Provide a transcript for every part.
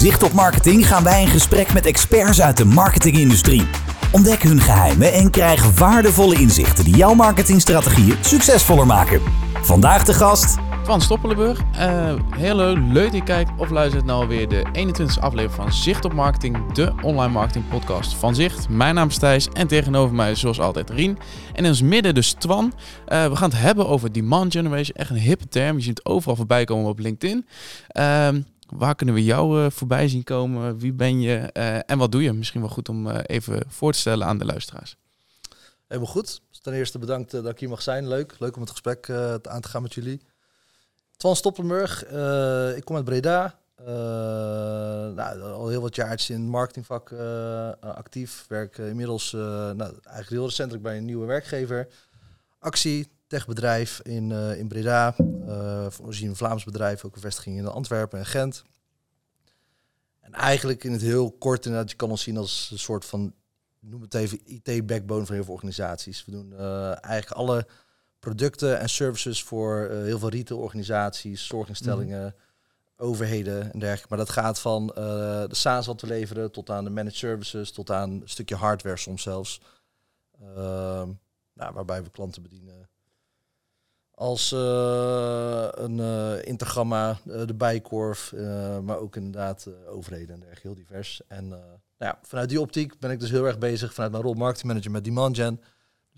Zicht op Marketing gaan wij in gesprek met experts uit de marketingindustrie. Ontdek hun geheimen en krijg waardevolle inzichten die jouw marketingstrategieën succesvoller maken. Vandaag de gast Twan Stoppelenburg. Uh, heel leuk dat je kijkt of luistert naar alweer de 21e aflevering van Zicht op Marketing, de online marketing podcast van Zicht. Mijn naam is Thijs en tegenover mij zoals altijd Rien. En in ons midden dus Twan. Uh, we gaan het hebben over demand generation, echt een hippe term. Je ziet het overal voorbij komen op LinkedIn. Uh, waar kunnen we jou uh, voorbij zien komen? Wie ben je en wat doe je? Misschien wel goed om even voor te stellen aan de luisteraars. Helemaal goed. Dus ten eerste bedankt dat ik hier mag zijn. Leuk. Leuk om het gesprek aan te gaan met jullie. Twan Stoppenburg, ik kom uit Breda. Nou, al heel wat jaar in het marketingvak actief. Werk inmiddels nou, eigenlijk heel recentelijk bij een nieuwe werkgever. Actie, techbedrijf in, in Breda. voorzien een Vlaams bedrijf, ook een vestiging in Antwerpen en Gent. En eigenlijk in het heel kort inderdaad, je kan ons zien als een soort van, noem het even, IT-backbone van heel veel organisaties. We doen eigenlijk alle producten en services voor heel veel retailorganisaties, zorginstellingen, overheden en dergelijke. Maar dat gaat van de SaaS wat we leveren tot aan de managed services, tot aan een stukje hardware soms zelfs. Uh, nou, waarbij we klanten bedienen als uh, een uh, Intergamma, uh, de Bijkorf, maar ook inderdaad overheden en dergelijke, heel divers. En nou ja, vanuit die optiek ben ik dus heel erg bezig vanuit mijn rol marketingmanager met demand gen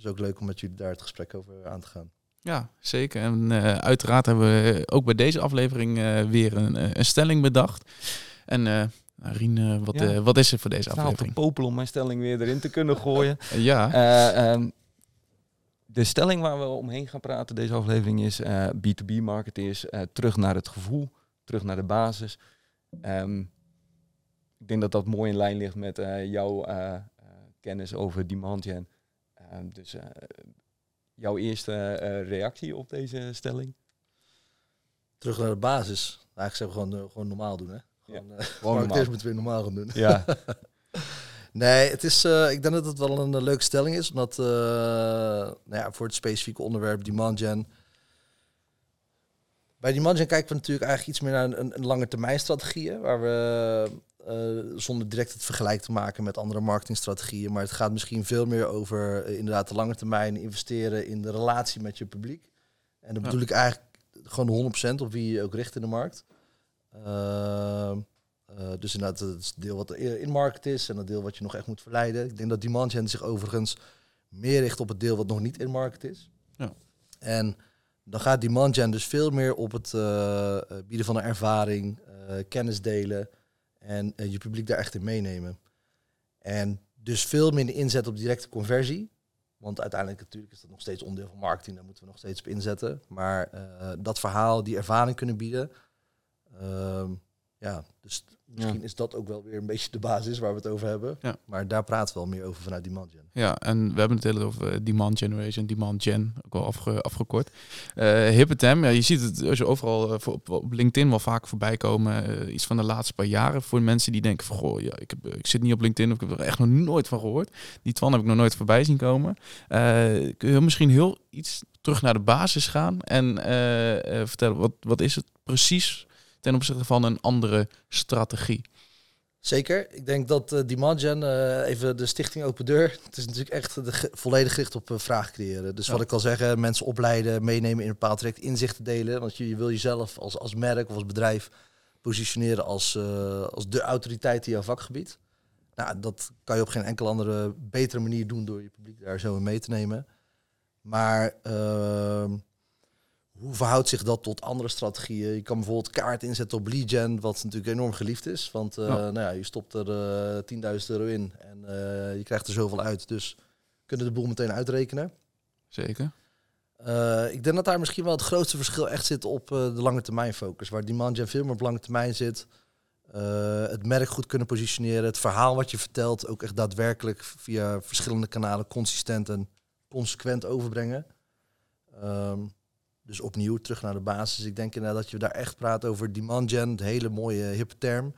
dus ook leuk om met jullie daar het gesprek over aan te gaan. Ja, zeker. En uh, uiteraard hebben we ook bij deze aflevering uh, weer een, eh, een, stelling bedacht. En uh, Rien, wat, ja. wat is er voor deze ik aflevering? Ik popel om mijn stelling weer erin te kunnen gooien. ja. Um, de stelling waar we omheen gaan praten deze aflevering is B2B marketeers terug naar het gevoel, terug naar de basis. Um, ik denk dat dat mooi in lijn ligt met jouw kennis over demand gen. Ehm, dus eh, jouw eerste eh, reactie op deze stelling? Terug naar de basis. Nou, ik zeg gewoon, eh, gewoon normaal doen. Hè? Gewoon, ja, gewoon normaal. Eerst moeten we normaal gaan doen. Ja. nee, het is, ik denk dat het wel een leuke stelling is. Omdat nou ja, voor het specifieke onderwerp demand gen... Bij demand gen kijken we natuurlijk eigenlijk iets meer naar een, een lange termijn strategieën. Waar we uh, zonder direct het vergelijk te maken met andere marketingstrategieën. Maar het gaat misschien veel meer over inderdaad de lange termijn investeren in de relatie met je publiek. En dan bedoel ik eigenlijk gewoon 100% op wie je ook richt in de markt. Uh, dus inderdaad het deel wat in market is en het deel wat je nog echt moet verleiden. Ik denk dat demand gen zich overigens meer richt op het deel wat nog niet in market is. Ja. En dan gaat demand gen dus veel meer op het bieden van een ervaring, kennis delen en je publiek daar echt in meenemen. En dus veel minder inzet op directe conversie. Want uiteindelijk natuurlijk is dat nog steeds onderdeel van marketing. Daar moeten we nog steeds op inzetten. Maar dat verhaal, die ervaring kunnen bieden. Uh, ja, dus Misschien is dat ook wel weer een beetje de basis waar we het over hebben. Ja. Maar daar praten we wel meer over vanuit demand gen. Ja, en we hebben het hele over eh, demand generation, demand gen, ook wel afge, afgekort. Uh, hippe term, ja, je ziet het als je overal uh, op, op, LinkedIn wel vaak voorbij komen. Uh, iets van de laatste paar jaren voor mensen die denken van, goh, ja, ik, heb, ik zit niet op LinkedIn of ik heb er echt nog nooit van gehoord. Die Twan heb ik nog nooit voorbij zien komen. kun je misschien heel iets terug naar de basis gaan en vertellen, wat, wat is het precies ten opzichte van een andere strategie. Zeker. Ik denk dat uh, Demand Gen, uh, even de stichting Open Deur, het is natuurlijk echt de volledig gericht op uh, vraag creëren. Dus wat ik al zeggen, mensen opleiden, meenemen in een bepaald traject, inzichten delen. Want je, je, wil jezelf als, als merk of als bedrijf positioneren als, als de autoriteit in jouw vakgebied. Nou, dat kan je op geen enkele andere betere manier doen door je publiek daar zo in mee te nemen. Maar ehm, hoe verhoudt zich dat tot andere strategieën? Je kan bijvoorbeeld kaart inzetten op lead gen, wat natuurlijk enorm geliefd is. Want uh, Nou ja, je stopt er uh, eh, 10.000 euro in en uh, je krijgt er zoveel uit. Dus kunnen de boel meteen uitrekenen. Zeker. ik denk dat daar misschien wel het grootste verschil echt zit op de lange termijn focus. Waar demand gen veel meer op lange termijn zit. het merk goed kunnen positioneren. Het verhaal wat je vertelt ook echt daadwerkelijk via verschillende kanalen consistent en consequent overbrengen. Um, dus opnieuw terug naar de basis. Ik denk inderdaad dat je daar echt praat over demand gen, de hele mooie hippe term.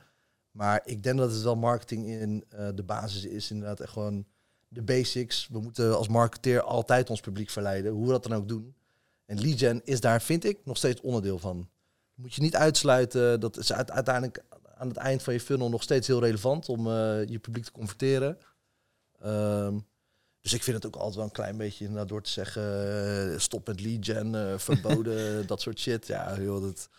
Maar ik denk dat het wel marketing in uh, de basis is. Inderdaad echt gewoon de basics. We moeten als marketeer altijd ons publiek verleiden, hoe we dat dan ook doen. En lead gen is daar, vind ik, nog steeds onderdeel van. Moet je niet uitsluiten. Dat is uiteindelijk aan het eind van je funnel nog steeds heel relevant om eh, je publiek te converteren. Ehm, dus ik vind het ook altijd wel een klein beetje inderdaad door te zeggen eh, stop met lead gen, eh, verboden, dat soort shit. Ja, joh, dat...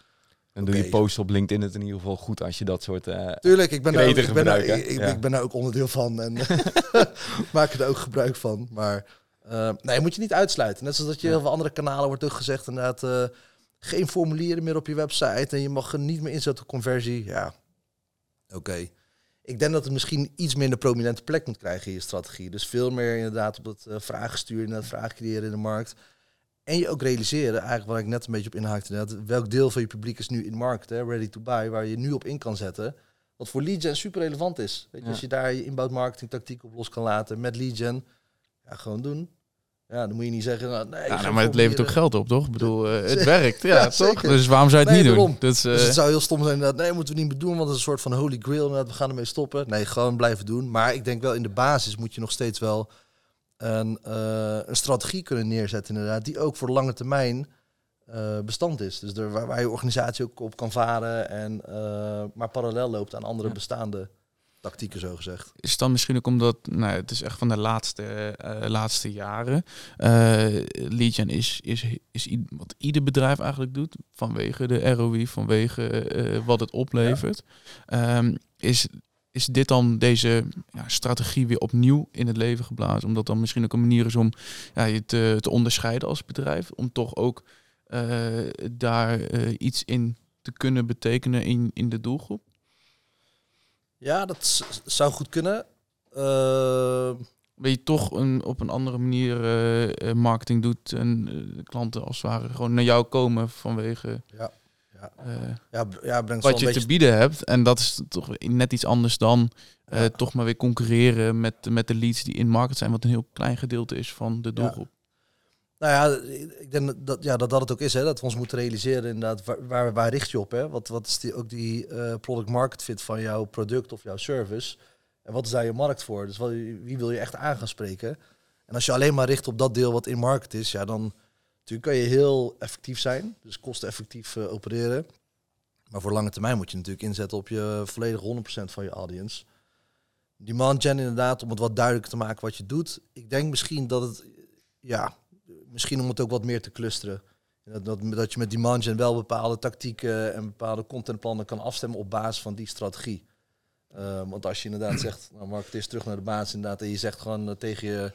En doe je post op LinkedIn het in ieder geval goed als je dat soort... eh, Tuurlijk, ik ben, daar ook, ik, ben daar, ik, ik- ja. ik ben daar ook onderdeel van en maak er ook gebruik van. Maar eh, nee, moet je niet uitsluiten. Net zoals dat je Ja. heel veel andere kanalen wordt ook gezegd inderdaad... geen formulieren meer op je website en je mag er niet meer inzetten op conversie. Ja, oké. Ik denk dat het misschien iets minder prominente plek moet krijgen in je strategie. Dus veel meer inderdaad op het eh, vragen sturen, het vragen creëren in de markt. En je ook realiseren, eigenlijk waar ik net een beetje op inhaakte, welk deel van je publiek is nu in markt, hè, ready to buy, waar je nu op in kan zetten. Wat voor lead gen super relevant is. Weet je, Ja. Als je daar je inbound marketing tactiek op los kan laten met lead gen, ja, gewoon doen. Ja, dan moet je niet zeggen, nou, nee, Ja, nou, maar het levert ook formulieren. geld op, toch? Ik bedoel, eh, het werkt, ja, Ja, toch? Dus waarom zou je het Nee, niet daarom. doen? Dat Dus eh, het zou heel stom zijn inderdaad, nee, moeten we niet meer doen, want het is een soort van holy grail we gaan ermee stoppen. Nee, gewoon blijven doen. Maar ik denk wel in de basis moet je nog steeds wel een, eh, een strategie kunnen neerzetten inderdaad, die ook voor de lange termijn eh, bestand is. Dus er, waar, waar je organisatie ook op kan varen en eh, maar parallel loopt aan andere Ja. bestaande zo gezegd. is het dan misschien ook omdat, nou, het is echt van de laatste, eh, laatste jaren. Gen is, is, is wat ieder bedrijf eigenlijk doet, vanwege de ROI, vanwege eh, wat het oplevert. Ehm, is, is dit dan deze ja, strategie weer opnieuw in het leven geblazen? Omdat dan misschien ook een manier is om ja, je te, te onderscheiden als bedrijf, om toch ook daar iets in te kunnen betekenen in, in de doelgroep? Ja, dat zou goed kunnen. Dat je toch een, op een andere manier eh, eh, marketing doet en eh, klanten als het ware gewoon naar jou komen vanwege ja, ja, ja, wat je te bieden hebt. En dat is toch net iets anders dan Ja. toch maar weer concurreren met, met de leads die in market zijn, wat een heel klein gedeelte is van de doelgroep. Nou ja, ik denk dat ja, dat, dat het ook is, hè, dat we ons moeten realiseren inderdaad, waar, waar, richt je op? Hè? Wat, wat is die, ook die eh, product market fit van jouw product of jouw service? En wat is daar je markt voor? Dus wat, wie wil je echt aan gaan spreken? En als je alleen maar richt op dat deel wat in market is, ja, dan natuurlijk kan je heel effectief zijn, dus kosteneffectief eh, opereren. Maar voor lange termijn moet je natuurlijk inzetten op je volledig 100% van je audience. Demand gen inderdaad, om het wat duidelijker te maken wat je doet. Ik denk misschien dat het, ja, misschien om het ook wat meer te clusteren. Dat, dat, dat je met demand gen wel bepaalde tactieken en bepaalde contentplannen kan afstemmen op basis van die strategie. Ehm, want als je inderdaad zegt, nou Mark, het is terug naar de basis inderdaad, en je zegt gewoon eh, tegen je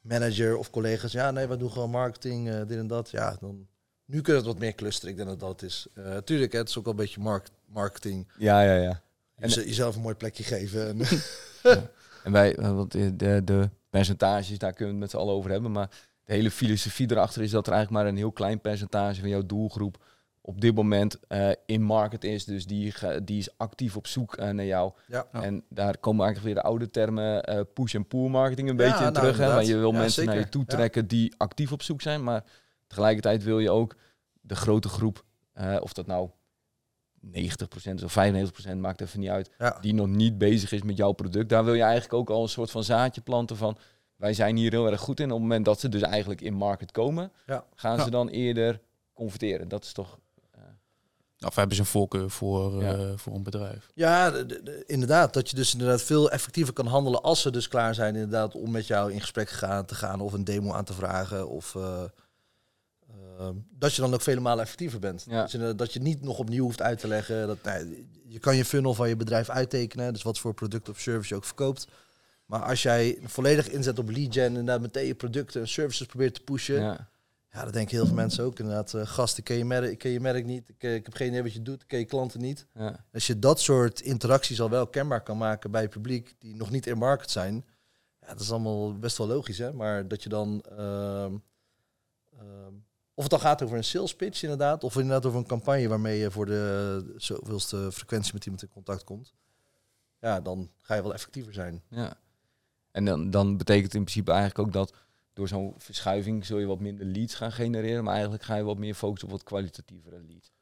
manager of collega's, ja nee, wij doen gewoon marketing, eh, dit en dat, ja, dan nu kun je het wat meer clusteren. Ik denk dat dat is. Eh tuurlijk, hè, het is ook wel een beetje mark marketing. Ja, ja, ja. En jezelf een mooi plekje geven. En, En wij, want de, de, de percentages, daar kunnen we het met z'n allen over hebben. Maar de hele filosofie erachter is dat er eigenlijk maar een heel klein percentage van jouw doelgroep op dit moment eh, in market is. Dus die, die is actief op zoek eh, naar jou. ja. En daar komen eigenlijk weer de oude termen eh, push en pull marketing een Ja, beetje in nou, terug. Hè? Want je wil Ja, mensen naar je zeker. toe trekken die actief op zoek zijn. Maar tegelijkertijd wil je ook de grote groep, of dat nou 90% of 95% maakt even niet uit die nog niet bezig is met jouw product. Daar wil je eigenlijk ook al een soort van zaadje planten van... wij zijn hier heel erg goed in. Op het moment dat ze dus eigenlijk in market komen... Ja. gaan Ja. ze dan eerder converteren. Dat is toch... Of hebben ze een voorkeur voor, Ja. eh, voor een bedrijf? Ja, de- de- de- inderdaad. Dat je dus inderdaad veel effectiever kan handelen als ze dus klaar zijn inderdaad om met jou in gesprek gaan, te gaan of een demo aan te vragen. Of eh, eh, dat je dan ook vele malen effectiever bent. Ja. Dus dat je niet nog opnieuw hoeft uit te leggen. Dat, nou, je kan je funnel van je bedrijf uittekenen, dus wat voor product of service je ook verkoopt. Maar als jij volledig inzet op lead gen en inderdaad meteen je producten en services probeert te pushen, Ja. ja, dat denken heel veel mensen ook inderdaad. eh gasten, ken je merk, ken je merk niet, ik, eh, ik heb geen idee wat je doet, ik ken je klanten niet. Ja. Als je dat soort interacties al wel kenbaar kan maken bij het publiek die nog niet in market zijn, ja, dat is allemaal best wel logisch, hè? Maar dat je dan, ehm, ehm, of het dan gaat over een sales pitch inderdaad, of inderdaad over een campagne waarmee je voor de zoveelste frequentie met iemand in contact komt, ja, dan ga je wel effectiever zijn. Ja. En dan, dan betekent het in principe eigenlijk ook dat door zo'n verschuiving zul je wat minder leads gaan genereren, maar eigenlijk ga je wat meer focussen op wat kwalitatievere leads.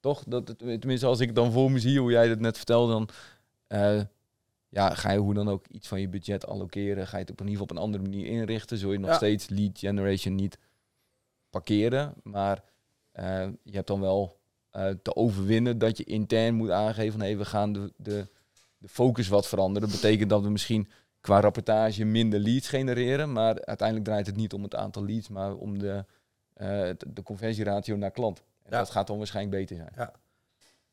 Toch? Dat, het- tenminste, als ik dan voor me zie, hoe jij het net vertelde, dan eh, ja, ga je hoe dan ook iets van je budget allokeren. Ga je het op in ieder geval op een andere manier inrichten. Zul je nog Ja. steeds lead generation niet parkeren, maar eh, je hebt dan wel eh, te overwinnen dat je intern moet aangeven van hey, we gaan de, de, de focus wat veranderen. Dat betekent dat we misschien qua rapportage minder leads genereren, maar uiteindelijk draait het niet om het aantal leads, maar om de, eh, de, conversieratio naar klant. En Ja. dat gaat dan waarschijnlijk beter zijn.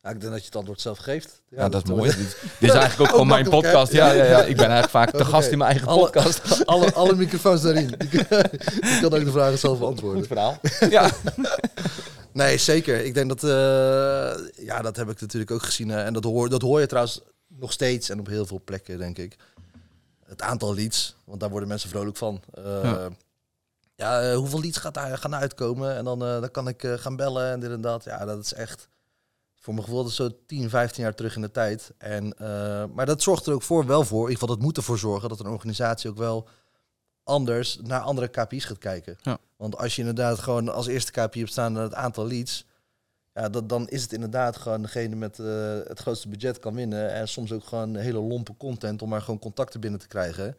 Ja, ik denk dat je het antwoord zelf geeft. Ja, dat is mooi. dit, dit is eigenlijk ook gewoon mijn podcast. Ja, ja, ja. Ik ben eigenlijk vaak te gast in mijn eigen Alle- podcast. alle, alle microfoons daarin. Ik kan ook de vragen zelf beantwoorden. Goed verhaal. Ja. Nee, zeker. Ik denk dat, eh, ja, dat heb ik natuurlijk ook gezien. eh, en dat hoor, dat hoor je trouwens nog steeds en op heel veel plekken, denk ik. Het aantal leads, want daar worden mensen vrolijk van. Eh, Ja. ja, eh, hoeveel leads gaat daar gaan uitkomen? En dan, eh, dan kan ik gaan bellen en dit en dat. Ja, dat is echt, voor mijn gevoel, dat is zo 10, 15 jaar terug in de tijd. En, maar dat zorgt er ook voor, wel voor, in ieder geval dat moet ervoor zorgen, dat een organisatie ook wel anders naar andere KPI's gaat kijken. Ja. Want als je inderdaad gewoon als eerste KPI hebt staan het aantal leads, ja, dat, dan is het inderdaad gewoon degene met eh, het grootste budget kan winnen. En soms ook gewoon hele lompe content om maar gewoon contacten binnen te krijgen.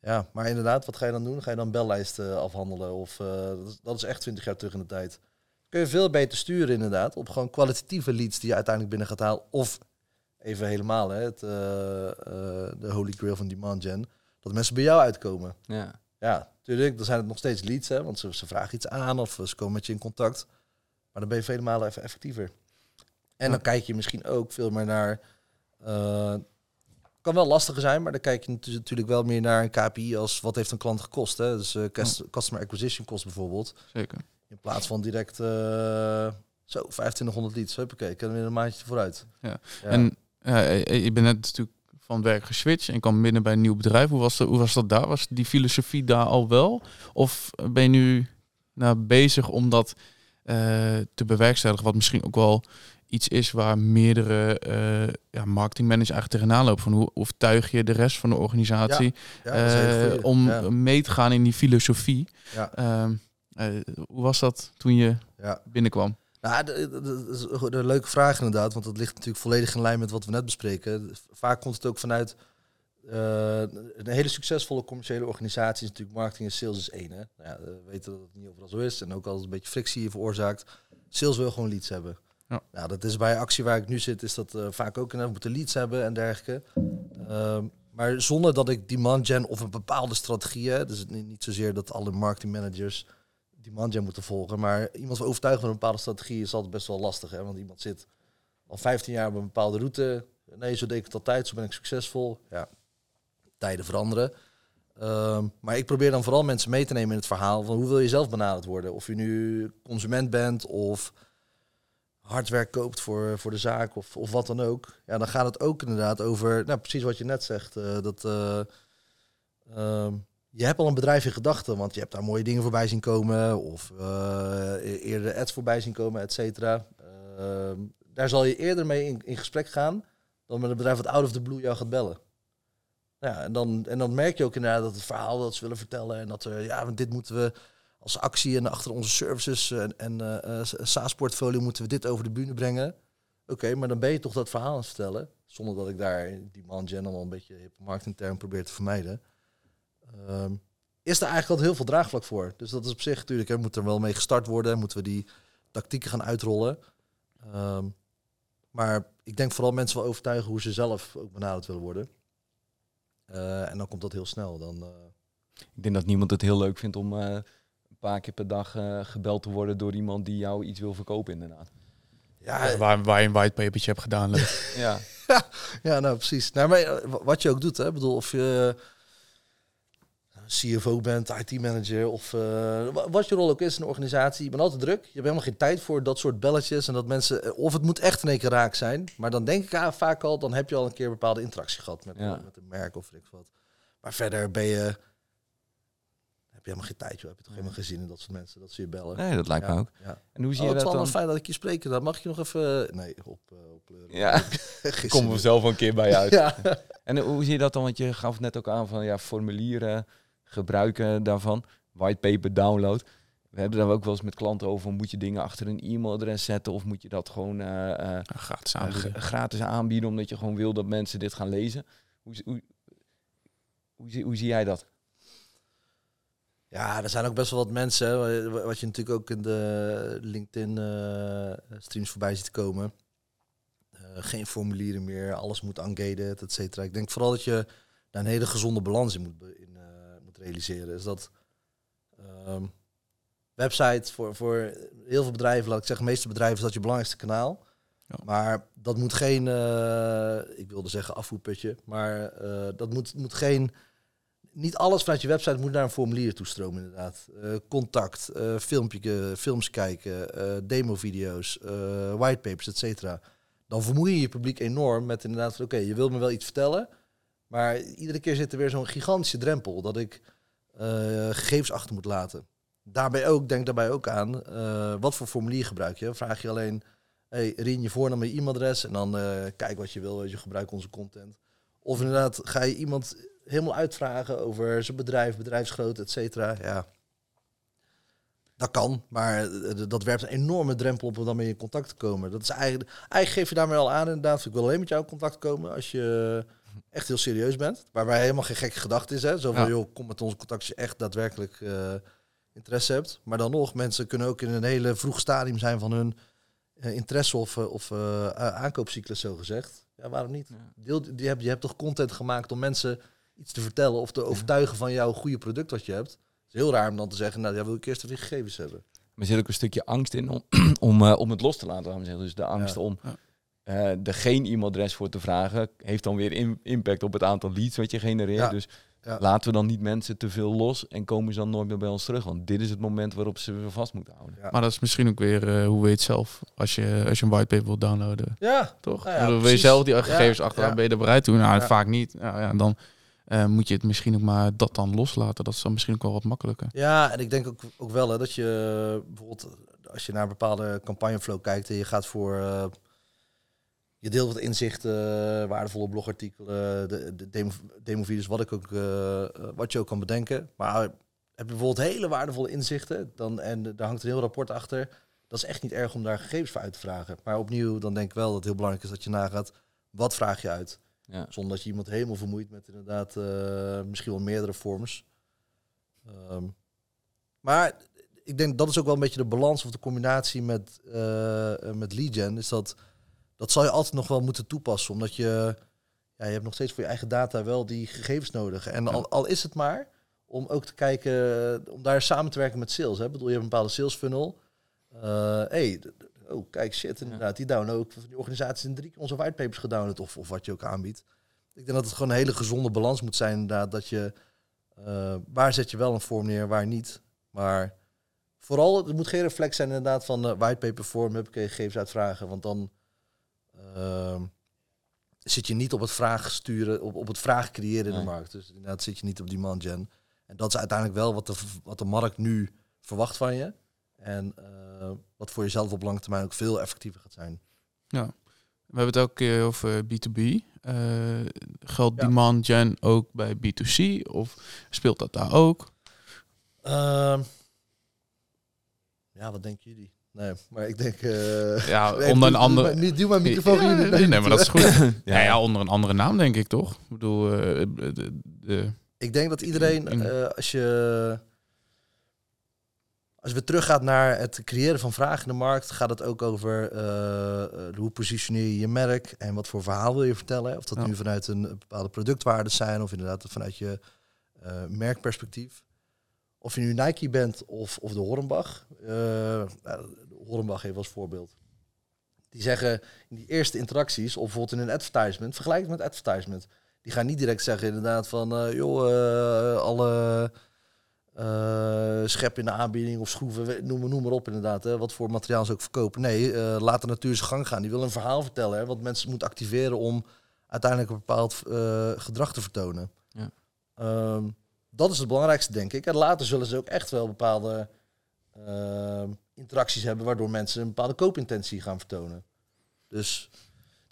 Ja, maar inderdaad, wat ga je dan doen? Ga je dan bellijsten afhandelen? Of, eh, dat, is, dat is echt 20 jaar terug in de tijd. Kun je veel beter sturen inderdaad, op gewoon kwalitatieve leads die je uiteindelijk binnen gaat halen. Of even helemaal, hè, het, eh, de holy grail van demand gen, dat mensen bij jou uitkomen. Ja. Ja, natuurlijk. Dan zijn het nog steeds leads, hè, want ze, ze vragen iets aan of ze komen met je in contact. Maar dan ben je vele malen even effectiever. En dan kijk je misschien ook veel meer naar. eh, kan wel lastiger zijn, maar dan kijk je natu- natuurlijk wel meer naar een KPI als wat heeft een klant gekost. Hè? Dus cus- customer acquisition cost bijvoorbeeld. Zeker. In plaats van direct eh, zo 2500 leads. Huppakee, kunnen we weer een maandje vooruit. Ja. Ja. En je bent net natuurlijk van werk geswitcht en kwam binnen bij een nieuw bedrijf. Hoe was, dat, hoe was dat daar? Was die filosofie daar al wel? Of ben je nu nou, bezig om dat eh, te bewerkstelligen? Wat misschien ook wel iets is waar meerdere eh ja, marketingmanagers eigenlijk tegenaan lopen. Van hoe overtuig je de rest van de organisatie ja, eh, om Ja. mee te gaan in die filosofie? Ehm, eh, hoe was dat toen je binnenkwam? Nou, dat is een leuke vraag inderdaad, want dat ligt natuurlijk volledig in lijn met wat we net bespreken. Vaak komt het ook vanuit eh, een hele succesvolle commerciële organisatie is natuurlijk marketing en sales is één. Hè? Nou ja, we weten dat het niet overal zo is en ook altijd een beetje frictie veroorzaakt. Sales wil gewoon leads hebben. Ja. Nou, dat is bij actie waar ik nu zit, is dat eh, vaak ook. En we moeten leads hebben en dergelijke. Ehm, maar zonder dat ik demand gen of een bepaalde strategie, hè, dus het niet, niet zozeer dat alle marketing managers demand gen moeten volgen, maar iemand overtuigen van een bepaalde strategie is altijd best wel lastig, hè, want iemand zit al 15 jaar op een bepaalde route. Nee, zo deed ik het altijd, zo ben ik succesvol. Ja, tijden veranderen. Ehm, maar ik probeer dan vooral mensen mee te nemen in het verhaal van hoe wil je zelf benaderd worden. Of je nu consument bent of hardwerk koopt voor, voor de zaak of, of wat dan ook. Ja, dan gaat het ook inderdaad over, nou precies wat je net zegt, eh, dat eh, ehm, je hebt al een bedrijf in gedachten, want je hebt daar mooie dingen voorbij zien komen of eh, eerder ads voorbij zien komen, et cetera. Ehm, daar zal je eerder mee in, in gesprek gaan dan met een bedrijf wat out of the blue jou gaat bellen. Ja, en dan, en dan merk je ook inderdaad dat het verhaal dat ze willen vertellen en dat er, ja, want dit moeten we als actie en achter onze services en, en eh, eh, SaaS-portfolio moeten we dit over de bühne brengen. Oké, maar dan ben je toch dat verhaal aan het vertellen, zonder dat ik daar die man gen al een beetje hip marketingterm probeer te vermijden. Ehm, is er eigenlijk al heel veel draagvlak voor. Dus dat is op zich natuurlijk, hè, moet er wel mee gestart worden, moeten we die tactieken gaan uitrollen. Ehm, maar ik denk vooral mensen wel overtuigen hoe ze zelf ook benaderd willen worden. Eh, en dan komt dat heel snel. Dan, eh, Ik denk dat niemand het heel leuk vindt om eh, een paar keer per dag eh, gebeld te worden door iemand die jou iets wil verkopen, inderdaad. ja, waar, waar je een whitepapertje hebt gedaan. leuk. Ja, ja, nou precies. Nou, maar wat je ook doet, hè, Ik bedoel, of je CFO bent, IT-manager of eh, wa- wat je rol ook is in een organisatie, je bent altijd druk. Je hebt helemaal geen tijd voor dat soort belletjes en dat mensen, eh, of het moet echt in één keer raak zijn. Maar dan denk ik ah, vaak al, dan heb je al een keer een bepaalde interactie gehad met, Ja. eh, met een merk of ik wat. Maar verder ben je, heb je helemaal geen tijd, joh. Heb je toch helemaal geen zin in dat soort mensen, dat ze je bellen. nee, dat lijkt ja, me ook. Ja. En hoe zie Oh, je het is dat dan? fijn dat ik je spreek. Dan mag ik je nog even... Nee, op, uh, op Ja, komen we zelf een keer bij je uit. Ja. En hoe zie je dat dan? Want je gaf net ook aan van ja, formulieren gebruiken daarvan, whitepaper download. We hebben daar ook wel eens met klanten over. Moet je dingen achter een e-mailadres zetten of moet je dat gewoon eh, eh, gratis eh, aanbieden. gratis aanbieden omdat je gewoon wil dat mensen dit gaan lezen? Hoe, hoe, hoe, zie, hoe zie jij dat? Ja, er zijn ook best wel wat mensen, wat je natuurlijk ook in de LinkedIn-streams voorbij ziet komen. Eh, geen formulieren meer, alles moet ungated, et cetera. Ik denk vooral dat je daar een hele gezonde balans in moet, be- in, moet realiseren. Dus dat ehm, website voor, voor heel veel bedrijven, laat ik zeggen, de meeste bedrijven is dat je belangrijkste kanaal. Ja. Maar dat moet geen, eh, ik wilde zeggen afvoerputje, maar eh, dat moet, moet geen niet alles vanuit je website moet naar een formulier toestromen, inderdaad. Eh, contact, filmpje, films kijken, demo-video's, whitepapers, et cetera. Dan vermoei je je publiek enorm met inderdaad van... oké, je wilt me wel iets vertellen... maar iedere keer zit er weer zo'n gigantische drempel... dat ik eh, gegevens achter moet laten. Daarbij ook, denk daarbij ook aan... eh, wat voor formulier gebruik je? Vraag je alleen... hey, Rien, je voornaam en je e-mailadres... en dan eh, kijk wat je wil, weet je gebruik onze content. Of inderdaad, ga je iemand helemaal uitvragen over zijn bedrijf, bedrijfsgrootte, et cetera. Ja, dat kan, maar dat werpt een enorme drempel op om dan mee in contact te komen. Dat is eigenlijk, eigenlijk geef je daarmee al aan inderdaad, ik wil alleen met jou in contact komen als je echt heel serieus bent. Waarbij helemaal geen gekke gedachte is, hè. Zo van, Ja. joh, kom met onze contact als je echt daadwerkelijk eh, interesse hebt. Maar dan nog, mensen kunnen ook in een hele vroeg stadium zijn van hun eh, interesse of, eh, of eh, aankoopcyclus, zo gezegd. Ja, waarom niet? Ja. Deel, je, hebt, je hebt toch content gemaakt om mensen iets te vertellen of te overtuigen van jouw goede product wat je hebt. Het is heel raar om dan te zeggen, nou, ja, wil ik eerst even die gegevens hebben. Maar er zit ook een stukje angst in om, om, om het los te laten. Dus de angst Ja. om Ja. eh, er geen e-mailadres voor te vragen, heeft dan weer in- impact op het aantal leads wat je genereert. Ja. Dus Ja. laten we dan niet mensen te veel los en komen ze dan nooit meer bij ons terug. Want dit is het moment waarop ze weer vast moeten houden. Ja. Maar dat is misschien ook weer eh, hoe weet je het zelf als je, als je een whitepaper wilt downloaden. Ja, Toch? Nou ja, Dan wil je zelf die Ja, gegevens achteraan, ja. ben je er bereid toe? Nou, Ja. vaak niet. Ja, ja, dan eh, moet je het misschien ook maar dat dan loslaten. Dat is dan misschien ook wel wat makkelijker. Ja, en ik denk ook, ook wel hè, dat je bijvoorbeeld als je naar een bepaalde campagneflow kijkt en je gaat voor eh, je deelt wat inzichten, waardevolle blogartikelen, de, de demo, demovideo's, wat ik ook eh, eh, wat je ook kan bedenken. Maar heb je bijvoorbeeld hele waardevolle inzichten, dan en daar hangt een heel rapport achter. Dat is echt niet erg om daar gegevens voor uit te vragen. Maar opnieuw, dan denk ik wel dat het heel belangrijk is dat je nagaat, wat vraag je uit? Ja. Zonder dat je iemand helemaal vermoeit met inderdaad eh, misschien wel meerdere forms. Ehm, maar ik denk dat is ook wel een beetje de balans of de combinatie met, eh, met lead gen. Is dat, dat zal je altijd nog wel moeten toepassen. Omdat je, ja, je hebt nog steeds voor je eigen data wel die gegevens nodig. En al, al is het maar om ook te kijken, om daar samen te werken met sales. Hè. Ik bedoel, je hebt een bepaalde sales funnel. Eh, hey, oh, kijk, shit, inderdaad. Die download ook van die organisaties in drie keer onze whitepapers gedownload of, of wat je ook aanbiedt. Ik denk dat het gewoon een hele gezonde balans moet zijn, inderdaad. Dat je, eh, waar zet je wel een vorm neer, waar niet. Maar vooral, het moet geen reflex zijn inderdaad van eh whitepaper vorm, heb ik gegevens uitvragen. Want dan zit je niet op het vraag sturen, op, op het vraag creëren in Nee. de markt. Dus inderdaad zit je niet op demand gen. En dat is uiteindelijk wel wat de, wat de markt nu verwacht van je. En eh, wat voor jezelf op lange termijn ook veel effectiever gaat zijn. Ja. We hebben het elke keer over B2B. Eh geldt Ja. demand gen ook bij B2C? Of speelt dat daar ook? Ehm, ja, wat denken jullie? Nee, maar ik denk... eh, Ja, nee, onder een andere... Niet, doe mijn microfoon Ja, hier niet. nee, maar dat is goed. ja. Ja. Ja, onder een andere naam denk ik toch? Ik bedoel, eh, de, de, Ik denk dat iedereen, In- eh, als je als we teruggaat naar het creëren van vragen in de markt, gaat het ook over hoe positioneer je je merk en wat voor verhaal wil je vertellen. Of dat Ja. nu vanuit een bepaalde productwaarden zijn of inderdaad vanuit je merkperspectief. Of je nu Nike bent of, of de Hornbach. eh, nou, de Hornbach even als voorbeeld. Die zeggen in die eerste interacties, of bijvoorbeeld in een advertisement, vergelijk het met advertisement. Die gaan niet direct zeggen inderdaad van, eh, joh, eh, alle eh schep in de aanbieding of schroeven, noem, maar- noem maar op inderdaad. Hè, wat voor materiaal ze ook verkopen. Nee, laat de natuur zijn gang gaan. Die wil een verhaal vertellen, hè, wat mensen moet activeren om uiteindelijk een bepaald gedrag te vertonen. Ja. Ehm, dat is het belangrijkste, denk ik. En later zullen ze ook echt wel bepaalde ehm, interacties hebben, waardoor mensen een bepaalde koopintentie gaan vertonen. Dus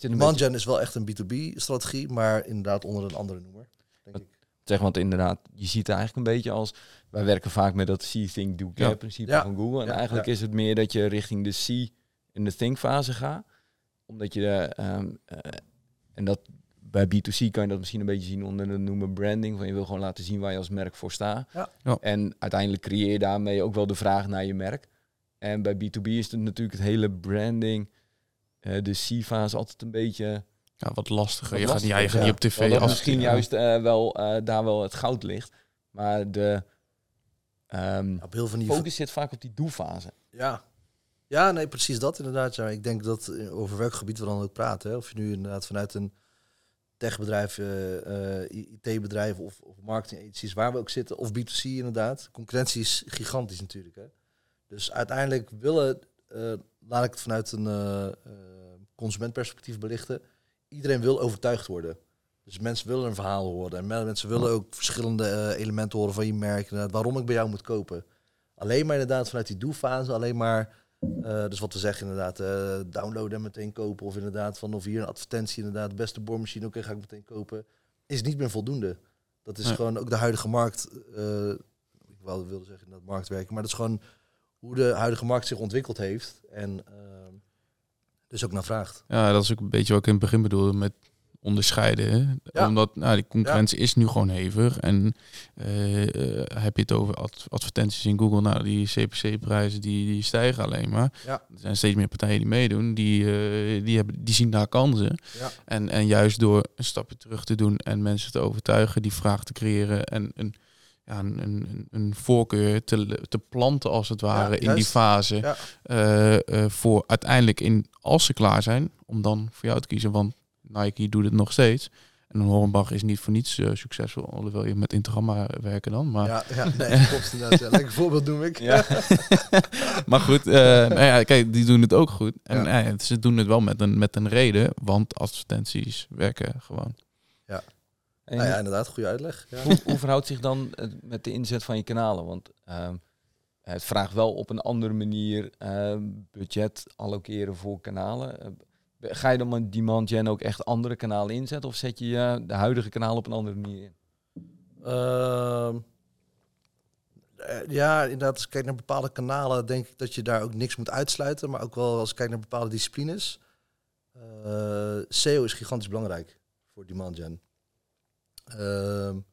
Mangen is wel echt een B2B-strategie, maar inderdaad onder een andere noemer, denk ik. zeg, want inderdaad, je ziet het eigenlijk een beetje als... Wij werken vaak met dat see, think, do, care Ja. principe Ja. van Google. En Ja, eigenlijk is het meer dat je richting de see en de think fase gaat. Omdat je, de, ehm, eh, en dat bij B2C kan je dat misschien een beetje zien onder de noemen branding. Van je wil gewoon laten zien waar je als merk voor staat. Ja. Ja. En uiteindelijk creëer je daarmee ook wel de vraag naar je merk. En bij B2B is het natuurlijk het hele branding, eh, de C-fase altijd een beetje... Ja, wat lastiger. Wat je gaat, ja, je lastiger, gaat ja. niet op tv af. misschien juist eh, wel eh, daar wel het goud ligt. Maar de ehm, Op heel veel niveau. focus zit vaak op die doelfase. Ja. ja, nee, precies dat inderdaad. Ja. Ik denk dat over welk gebied we dan ook praten. Hè. Of je nu inderdaad vanuit een techbedrijf, eh, eh, IT-bedrijf of, of marketing agencies, waar we ook zitten, of B2C inderdaad. Concurrentie is gigantisch natuurlijk. Hè. Dus uiteindelijk willen, eh, laat ik het vanuit een eh, consumentperspectief belichten, iedereen wil overtuigd worden. Dus mensen willen een verhaal horen. En men- mensen willen ook verschillende elementen horen van je merk. Waarom ik bij jou moet kopen. Alleen maar inderdaad vanuit die doelfase, alleen maar... eh, dus wat we zeggen inderdaad, eh, downloaden en meteen kopen. Of inderdaad van of hier een advertentie inderdaad, de beste boormachine, oké ga ik meteen kopen. Is niet meer voldoende. Dat is Nee. gewoon ook de huidige markt. eh, ik wilde zeggen dat marktwerken, maar dat is gewoon hoe de huidige markt zich ontwikkeld heeft. En ehm, dus ook naar vraagt. Ja, dat is ook een beetje wat ik in het begin bedoelde met onderscheiden. Ja. Omdat nou, die concurrentie is nu gewoon hevig. En eh, eh, heb je het over ad- advertenties in Google, nou die CPC-prijzen die, die stijgen alleen maar. Ja. Er zijn steeds meer partijen die meedoen, die, eh, die, hebben, die zien daar kansen. En, en juist door een stapje terug te doen en mensen te overtuigen, die vraag te creëren en een, ja, een, een, een voorkeur te, te planten als het ware in die fase. Voor uiteindelijk in, als ze klaar zijn, om dan voor jou te kiezen. Want Nike doet het nog steeds. En een Hornbach is niet voor niets eh, succesvol, alhoewel je met Intergamma werken dan. Maar, Ja, ja nee, klopt inderdaad. Ja. Lekker voorbeeld noem ik. Ja. maar goed, eh, nou ja, kijk, die doen het ook goed. En Ja. eh, ze doen het wel met een, met een reden, want advertenties werken gewoon. En Nou ja, inderdaad, goede uitleg. Ja. hoe, hoe verhoudt zich dan het met de inzet van je kanalen? Want ehm, het vraagt wel op een andere manier ehm, budget allokeren voor kanalen. Ga je dan met demand gen ook echt andere kanalen inzetten? Of zet je eh, de huidige kanalen op een andere manier in? Ehm, eh, ja, inderdaad, als ik kijk naar bepaalde kanalen, denk ik dat je daar ook niks moet uitsluiten. Maar ook wel als ik kijk naar bepaalde disciplines. Eh, SEO is gigantisch belangrijk voor demand gen. Ehm, maar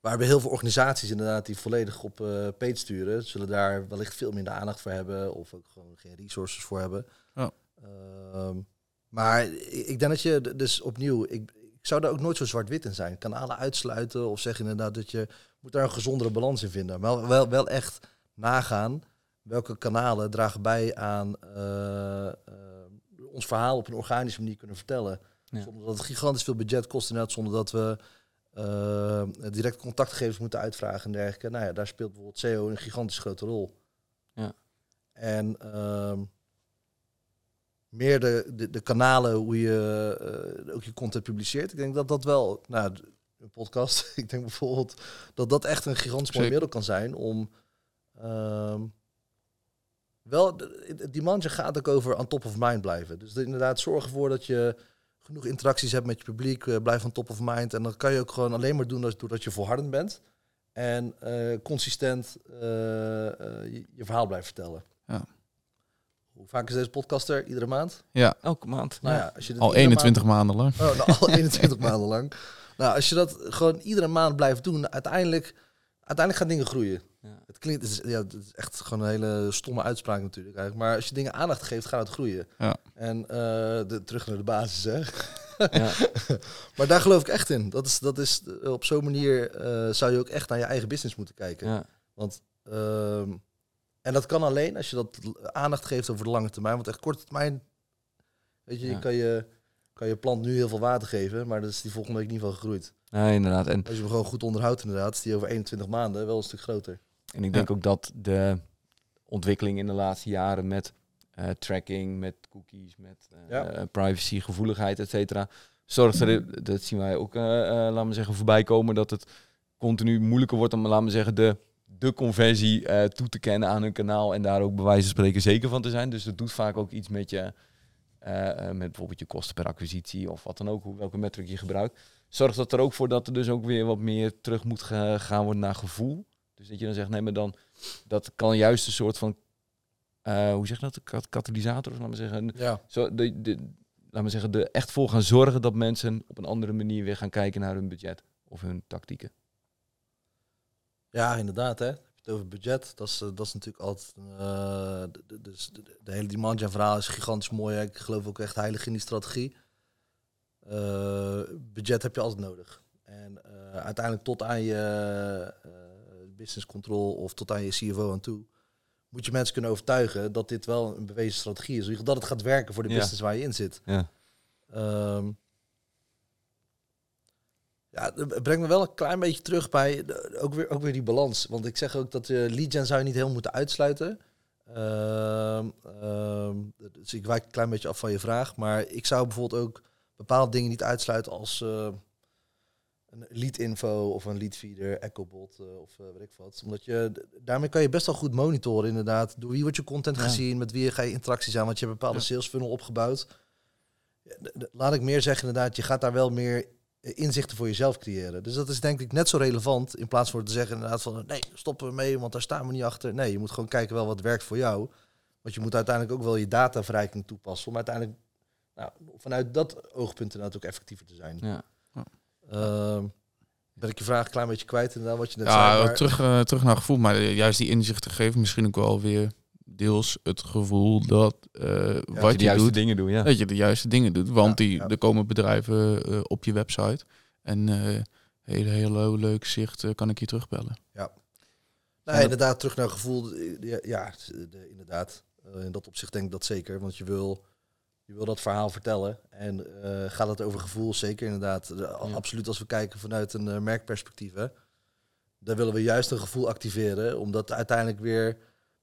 we hebben heel veel organisaties inderdaad die volledig op eh page sturen. Zullen daar wellicht veel minder aandacht voor hebben of ook gewoon geen resources voor hebben. Ja. Ehm, maar ik denk dat je, dus opnieuw, ik, ik zou daar ook nooit zo zwart-wit in zijn. Kanalen uitsluiten of zeg inderdaad dat je moet daar een gezondere balans in vinden. Maar wel, wel, wel echt nagaan welke kanalen dragen bij aan eh, eh, ons verhaal op een organische manier kunnen vertellen. Ja. Zonder dat het gigantisch veel budget kost inderdaad, zonder dat we eh, direct contactgegevens moeten uitvragen en dergelijke. Nou ja, daar speelt bijvoorbeeld SEO een gigantisch grote rol. Ja. En ehm, meer de, de, de kanalen hoe je eh, ook je content publiceert. Ik denk dat dat wel, nou, een podcast. ik denk bijvoorbeeld dat dat echt een gigantisch mooi middel kan zijn om ehm, wel, het demandje gaat ook over on top of mind blijven. Dus inderdaad zorg ervoor dat je genoeg interacties hebt met je publiek, eh, blijf on top of mind. En dat kan je ook gewoon alleen maar doen als- doordat je volhardend bent. En eh, consistent je, je verhaal blijft vertellen. Ja. Hoe vaak is deze podcast er? Iedere maand? Ja, Elke maand. Nou ja, als je al iedere 21 maanden lang. oh, nou, al 21 maanden lang. Nou, als je dat gewoon iedere maand blijft doen, uiteindelijk, uiteindelijk gaan dingen groeien. Ja. Het klinkt, het is, ja, het is echt gewoon een hele stomme uitspraak natuurlijk. Eigenlijk. Maar als je dingen aandacht geeft, gaat het groeien. Ja. En eh, de, terug naar de basis, hè. Ja. maar daar geloof ik echt in. Dat is, dat is op zo'n manier eh, zou je ook echt naar je eigen business moeten kijken. Ja. Want ehm, en dat kan alleen als je dat aandacht geeft over de lange termijn. Want echt korte termijn, weet je, Ja. je kan je kan je plant nu heel veel water geven, maar dat is die volgende week niet van gegroeid. Nee, inderdaad. En Als je hem gewoon goed onderhoudt, inderdaad, is die over 21 maanden wel een stuk groter. En ik denk ook dat de ontwikkeling in de laatste jaren met eh, tracking, met cookies, met eh, Ja. eh, privacy, gevoeligheid, et cetera, zorgt er, dat zien wij ook, eh, laten we zeggen, voorbij komen, dat het continu moeilijker wordt om, laten we zeggen, de, de conversie eh, toe te kennen aan hun kanaal en daar ook bij wijze van spreken zeker van te zijn. Dus dat doet vaak ook iets met je, eh, eh, met bijvoorbeeld je kosten per acquisitie of wat dan ook, welke metric je gebruikt. Zorgt dat er ook voor dat er dus ook weer wat meer terug moet gaan worden naar gevoel. Dus dat je dan zegt, nee, maar dan dat kan juist een soort van, hoe zeg je dat, Kat- katalysator, of laten we zeggen, Ja, zo, de, de, laten we zeggen, er echt voor gaan zorgen dat mensen op een andere manier weer gaan kijken naar hun budget of hun tactieken. Ja, inderdaad. Hè. Heb je het over budget, dat is, eh, dat is natuurlijk altijd. eh, de, dus de, de hele demand gen verhaal is gigantisch mooi. Hè. Ik geloof ook echt heilig in die strategie. Eh, budget heb je altijd nodig. En uiteindelijk tot aan je business control of tot aan je CFO aan toe. Moet je mensen kunnen overtuigen dat dit wel een bewezen strategie is. Dat het gaat werken voor de Ja. business waar je in zit. Ja. Ehm, ja, het brengt me wel een klein beetje terug bij de- ook, weer, ook weer die balans. Want ik zeg ook dat de lead gen zou je niet helemaal moeten uitsluiten. Ehm, ehm, dus ik wijk een klein beetje af van je vraag. Maar ik zou bijvoorbeeld ook bepaalde dingen niet uitsluiten als eh, een lead info of een lead feeder, EchoBot eh, of weet ik wat. Omdat je, daarmee kan je best wel goed monitoren inderdaad. Door wie wordt je content Ja. gezien, met wie ga je interacties aan. Want je hebt een bepaalde Ja. sales funnel opgebouwd. Laat ik meer zeggen inderdaad, je gaat daar wel meer inzichten voor jezelf creëren. Dus dat is denk ik net zo relevant in plaats van te zeggen inderdaad van nee, stoppen we mee, want daar staan we niet achter. Nee, je moet gewoon kijken wel wat werkt voor jou. Want je moet uiteindelijk ook wel je dataverrijking toepassen om uiteindelijk nou, vanuit dat oogpunt inderdaad ook effectiever te zijn. Ja. Ehm, ben ik je vraag een klein beetje kwijt inderdaad wat je net Ja, zei. Maar, terug, eh, terug naar gevoel. Maar juist die inzichten geven misschien ook wel weer deels het gevoel dat eh, Dat je wat de je juiste doet, dingen doet, ja. dat je de juiste dingen doet. Want Ja, die, ja. er komen bedrijven eh, op je website. En eh hele, hele leuk zicht kan ik je terugbellen. nee, inderdaad, terug naar gevoel. Ja, ja, de- inderdaad. In dat opzicht denk ik dat zeker. Want je wil, je wil dat verhaal vertellen. En gaat het over gevoel? Zeker inderdaad. De- Absoluut als we kijken vanuit een merkperspectief. Hè, daar willen we juist een gevoel activeren. Om dat uiteindelijk weer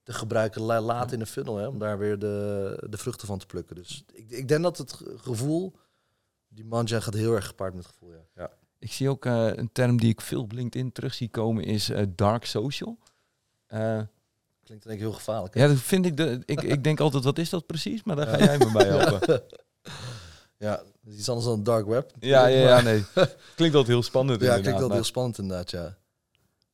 te gebruiken la- laat in de funnel. Hè, om daar weer de, de vruchten van te plukken. Dus ik, ik denk dat het ge- gevoel... Die manja gaat heel erg gepaard met gevoel. Ja. ja. Ik zie ook eh, een term die ik veel op LinkedIn terug zie komen, is eh, dark social. Eh, Klinkt denk ik heel gevaarlijk. hè? ja, dat vind ik, de, ik, ik denk altijd, wat is dat precies? Maar daar ga jij me bij helpen. Ja, dat is iets anders dan dark web. Ja, ja, nee. Klinkt altijd heel spannend. Ja, inderdaad, klinkt maar- heel spannend inderdaad, ja.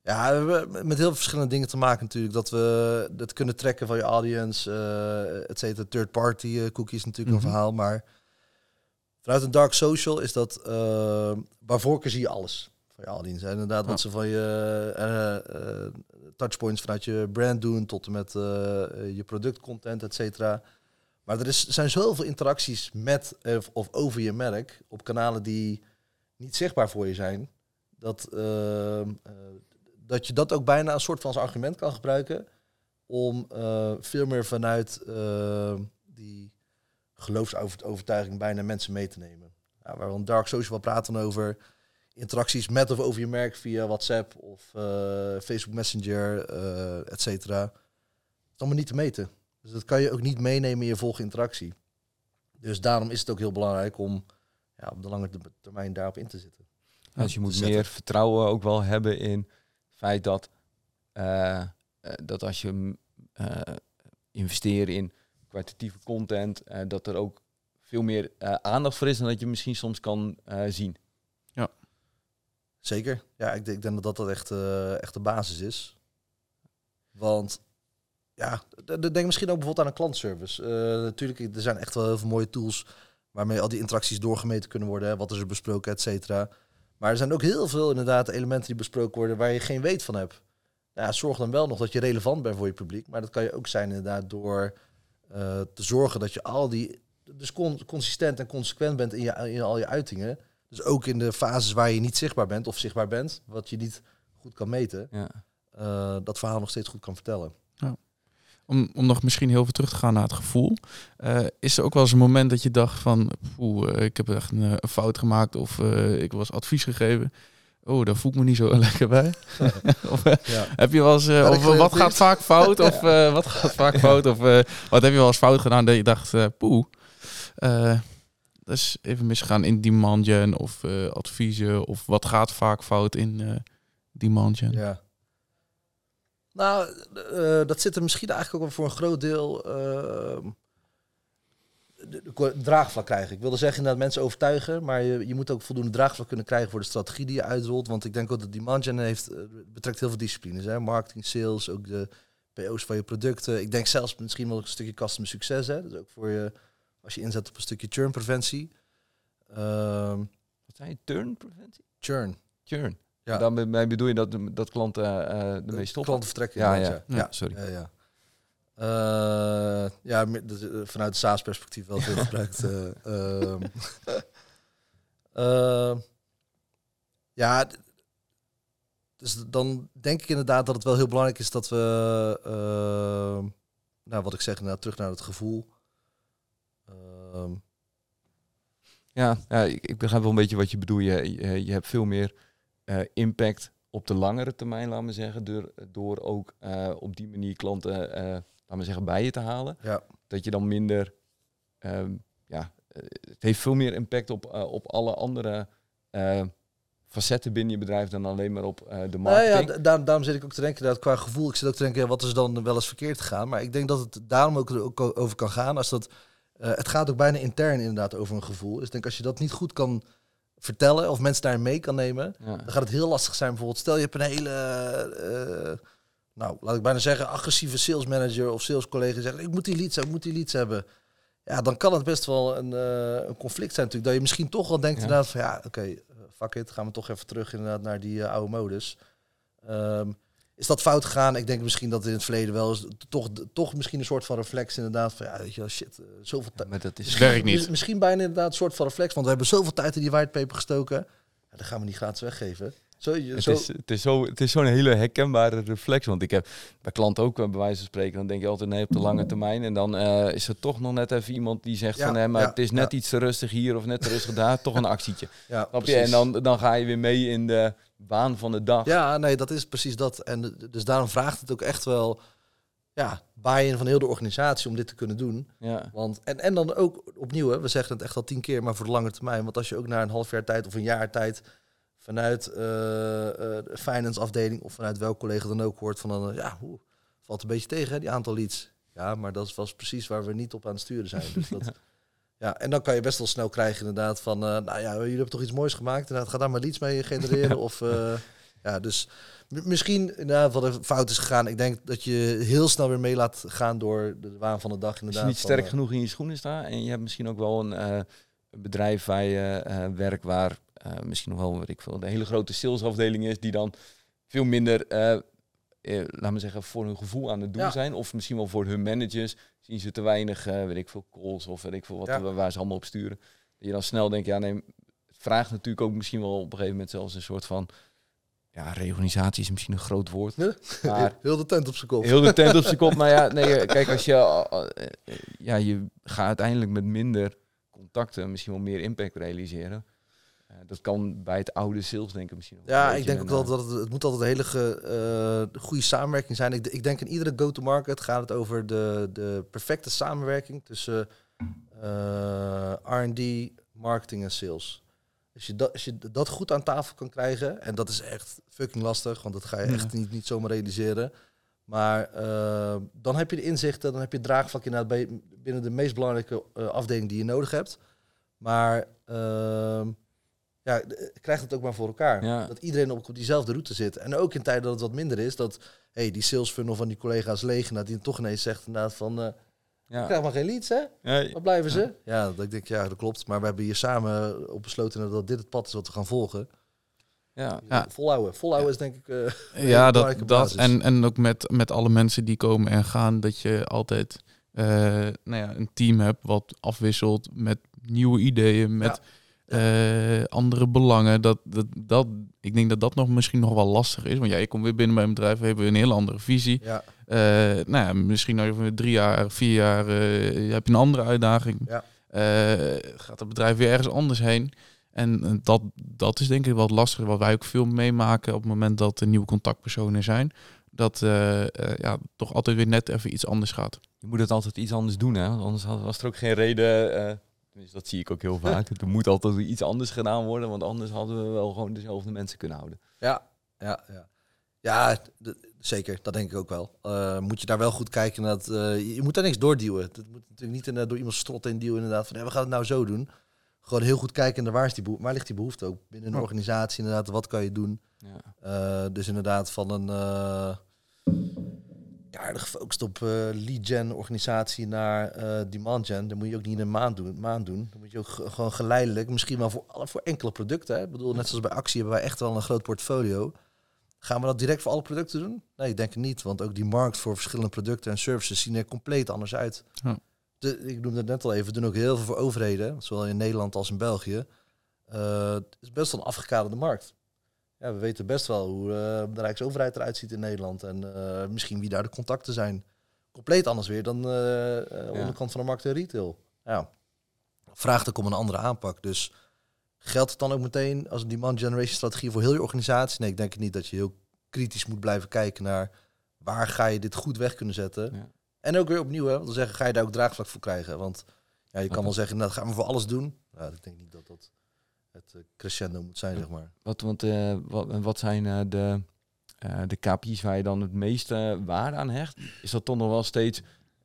Ja, we hebben met heel veel verschillende dingen te maken natuurlijk. Dat we dat kunnen trekken van je audience, eh et cetera. Third party eh, cookies natuurlijk Mhm. een verhaal. Maar vanuit een dark social is dat... eh bij voorkeur zie je alles van je audience. hè. Inderdaad, Ja. wat ze van je touchpoints vanuit je brand doen... tot en met je productcontent, et cetera. Maar er is, zijn zoveel interacties met of, of over je merk... op kanalen die niet zichtbaar voor je zijn... dat, ehm, eh, dat je dat ook bijna een soort van als argument kan gebruiken... om eh, veel meer vanuit eh, die geloofsovertuiging bijna mensen mee te nemen. Ja, waar we dark social wel praten over interacties met of over je merk via WhatsApp of eh, Facebook Messenger, eh et cetera. Dat is allemaal niet te meten. Dus dat kan je ook niet meenemen in je volgende interactie. Dus daarom is het ook heel belangrijk om ja, op de lange termijn daarop in te zitten. Dus je moet meer vertrouwen ook wel hebben in feit dat, eh, eh, dat als je eh, investeert in kwalitatieve content, eh, dat er ook veel meer eh, aandacht voor is dan dat je misschien soms kan eh, zien. Zeker. Ja, ik, denk- ik denk dat dat, echt, eh, echt de basis is. Want ja, denk misschien ook bijvoorbeeld aan een klantservice. Eh, natuurlijk, er zijn echt wel heel veel mooie tools waarmee al die interacties doorgemeten kunnen worden. Hè, wat is er besproken, et cetera. Maar er zijn ook heel veel inderdaad elementen die besproken worden waar je geen weet van hebt. Nou Ja, zorg dan wel nog dat je relevant bent voor je publiek. Maar dat kan je ook zijn inderdaad door eh, te zorgen dat je al die... Dus con- consistent en consequent bent in, je, in al je uitingen. Dus ook in de fases waar je niet zichtbaar bent of zichtbaar bent, wat je niet goed kan meten, Ja. eh, dat verhaal nog steeds goed kan vertellen. Om, om nog misschien heel veel terug te gaan naar het gevoel. eh, is er ook wel eens een moment dat je dacht van... Poeh, eh, ik heb echt een, eh, een fout gemaakt of ik was advies gegeven. Oh, daar voel ik me niet zo lekker bij. of, Ja. heb je wel eens... of, wat gaat vaak fout? Of wat gaat vaak fout? Of wat heb je wel eens fout gedaan dat je dacht... eh poeh, eh, dat is even misgegaan in demand gen of adviezen. Of wat gaat vaak fout in demand gen? Ja. Nou, eh, dat zit er misschien eigenlijk ook wel voor een groot deel ehm, de- de draagvlak krijgen. Ik wilde zeggen dat mensen overtuigen, maar je, je moet ook voldoende draagvlak kunnen krijgen voor de strategie die je uitrolt. Want ik denk ook dat demand gen heeft, eh, betrekt heel veel disciplines. Hè? Marketing, sales, ook de PO's van je producten. Ik denk zelfs misschien wel een stukje customer succes. Hè? Dus ook voor je Als je inzet op een stukje churnpreventie. Ehm Wat zei je? Turnpreventie? churn. Churn. Ja. Daarmee bedoel je dat, de- dat klanten eh ermee stoppen? Klanten vertrekken. Ja, ja. ja. Ja, sorry. Ja, ja. Eh, ja, dus, eh, vanuit SaaS-perspectief wel veel gebruikt. eh, ehm. Ehm, ja, dus dan denk ik inderdaad dat het wel heel belangrijk is dat we, ehm, nou wat ik zeg, terug naar het gevoel. Ehm, Ja, ja ik, ik begrijp wel een beetje wat je bedoelt. Je, je, je hebt veel meer eh, impact op de langere termijn, laten we zeggen, door, door ook eh, op die manier klanten, eh, laten we zeggen, bij je te halen. Ja. Dat je dan minder, ehm, ja, het heeft veel meer impact op, op alle andere facetten binnen je bedrijf dan alleen maar op de Nou ja, daarom, daarom zit ik ook te denken dat qua gevoel. Ik zit ook te denken, ja, wat is dan wel eens verkeerd gegaan? Maar ik denk dat het daarom ook, ook over kan gaan. Als dat, het gaat ook bijna intern inderdaad over een gevoel. Dus ik denk als je dat niet goed kan vertellen of mensen daarin mee kan nemen, ja. dan gaat het heel lastig zijn. Bijvoorbeeld, stel je hebt een hele, eh, nou laat ik bijna zeggen, agressieve sales manager of sales collega die zegt, ik moet die leads hebben, ik moet die leads hebben. Ja, dan kan het best wel een, eh, een conflict zijn natuurlijk. Dat je misschien toch wel denkt Ja. inderdaad van ja, oké, eh, fuck it, gaan we toch even terug inderdaad naar die eh, oude modus. Ehm, is dat fout gegaan? Ik denk misschien dat in het verleden wel is toch, toch misschien een soort van reflex inderdaad van ja, weet je wel, shit, eh, zoveel tijd. Maar dat is Het werkt niet. Mis- Misschien bijna inderdaad een soort van reflex, want we hebben zoveel tijd in die whitepaper gestoken. Ja, dat gaan we niet gratis weggeven. Zo, je- Het zo, is, het is zo- het is zo'n hele herkenbare reflex. Want ik heb bij klanten ook bij wijze van spreken, dan denk je altijd nee op de lange termijn. En dan eh, is er toch nog net even iemand die zegt Ja, van nee, maar ja, het is net ja. iets te rustig hier of net te rustig daar. toch een actietje. ja, je? precies. En dan, dan ga je weer mee in de baan van de dag. Ja, nee, dat is precies dat. En dus daarom vraagt het ook echt wel ja, buy-in van heel de organisatie om dit te kunnen doen. Ja. Want, en, en dan ook opnieuw, hè, we zeggen het echt al tien keer, maar voor de lange termijn. Want als je ook na een half jaar tijd of een jaar tijd vanuit eh, de finance afdeling of vanuit welk collega dan ook hoort van dan, eh, ja, hoe, valt een beetje tegen, hè, die aantal leads. Ja, maar dat was precies waar we niet op aan het sturen zijn. Dus dat, ja, en dan kan je best wel snel krijgen inderdaad van, nou ja, jullie hebben toch iets moois gemaakt. Inderdaad, ga daar maar leads mee genereren. Of, ja, dus misschien inderdaad wat er fout is gegaan. Ik denk dat je heel snel weer mee laat gaan door de waan van de dag Als inderdaad. je niet sterk genoeg in je schoenen staat en je hebt misschien ook wel een, bedrijf waar je werkt waar eh, misschien nog wel, weet ik veel, de hele grote salesafdeling is die dan veel minder, eh eh, laat me zeggen, voor hun gevoel aan het doen Ja. zijn. Of misschien wel voor hun managers zien ze te weinig, eh, weet ik veel, calls of weet ik veel wat, Ja. waar, ze allemaal op sturen. Dat je dan snel denkt, ja nee, het vraagt natuurlijk ook misschien wel op een gegeven moment zelfs een soort van, ja, reorganisatie is misschien een groot woord. Maar Heel de tent op zijn kop. Heel de tent op zijn kop. Maar ja, nee, kijk, als je, uh, uh, ja, je gaat uiteindelijk met minder contacten misschien wel meer impact realiseren. Uh, dat kan bij het oude sales denken misschien wel. Ja, ik denk ook wel dat het, het moet altijd een hele ge- eh, goede samenwerking zijn. Ik, ik denk in iedere go-to-market gaat het over de, de perfecte samenwerking tussen eh, R&D, marketing en sales. Als je, dat, als je dat goed aan tafel kan krijgen, en dat is echt fucking lastig, want dat ga je Ja. echt niet, niet zomaar realiseren. Maar eh, dan heb je de inzichten, dan heb je het draagvlak inderdaad bij, binnen de meest belangrijke eh, afdeling die je nodig hebt. Maar ehm, ja, d- krijg het ook maar voor elkaar. Ja. Dat iedereen op diezelfde route zit. En ook in tijden dat het wat minder is, dat hey, die sales funnel van die collega's leeg, dat die toch ineens zegt inderdaad van, eh ik ja. krijg maar geen leads hè? Ja, Wat blijven ze? Ja, dat ik denk, ja, dat klopt. Maar we hebben hier samen op besloten dat dit het pad is wat we gaan volgen. ja. Ja. Volhouden. Volhouden is denk ik... eh, hele Ja, dat, dat basis. en, en ook met, met alle mensen die komen en gaan, dat je altijd eh, nou ja, een team hebt wat afwisselt met nieuwe ideeën, met eh, andere belangen. Dat, dat, dat, ik denk dat dat nog misschien nog wel lastig is. Want ja, je komt weer binnen bij een bedrijf, we hebben een hele andere visie. Ja, Eh, nou ja, misschien over drie jaar, vier jaar eh, heb je een andere uitdaging. Ja. Eh, gaat het bedrijf weer ergens anders heen. En dat, dat is denk ik wat lastiger, wat wij ook veel meemaken op het moment dat er nieuwe contactpersonen zijn. Dat eh, eh, ja, toch altijd weer net even iets anders gaat. Je moet het altijd iets anders doen, hè? want anders had- was er ook geen reden. Tenminste, dat zie ik ook heel vaak. er moet altijd iets anders gedaan worden, want anders hadden we wel gewoon dezelfde mensen kunnen houden. ja, ja. ja. Ja, zeker. Dat denk ik ook wel. Eh, moet je daar wel goed kijken naar het, eh, je moet daar niks doorduwen. Het moet natuurlijk niet door iemands strot in duwen inderdaad van we gaan het nou zo doen. Gewoon heel goed kijken naar waar, is die behoefte, waar ligt die behoefte ook binnen een organisatie inderdaad. Wat kan je doen? Ja. Eh, dus inderdaad van een... ja, gefocust op eh, lead gen organisatie naar eh, demand gen. Dan moet je ook niet in een maand doen. Maand doen. Dan moet je ook ge- gewoon geleidelijk, misschien wel voor, alle- voor enkele producten. Hè. Ik bedoel, net zoals bij actie hebben wij echt wel een groot portfolio. Gaan we dat direct voor alle producten doen? Nee, ik denk het niet. Want ook die markt voor verschillende producten en services zien er compleet anders uit. De, ik noemde het net al even, we doen ook heel veel voor overheden, zowel in Nederland als in België. Eh, het is best wel een afgekaderde markt. Ja, we weten best wel hoe eh, de Rijksoverheid eruit ziet in Nederland. En eh, misschien wie daar de contacten zijn. Compleet anders weer dan eh eh, onderkant van de markt en retail. Ja. Vraagt ook om een andere aanpak. Dus geldt het dan ook meteen als een demand generation strategie voor heel je organisatie? Nee, ik denk niet dat je heel kritisch moet blijven kijken naar waar ga je dit goed weg kunnen zetten. Ja. En ook weer opnieuw, hè, want dan zeggen, ga je daar ook draagvlak voor krijgen. Want ja, je kan wel zeggen, nou, dat gaan we voor alles doen. Nou, ik denk niet dat dat het eh, crescendo moet zijn, zeg maar. Wat, want, eh, wat, en wat zijn eh, de, eh, de KPI's waar je dan het meeste waarde aan hecht? Is dat toch nog wel steeds,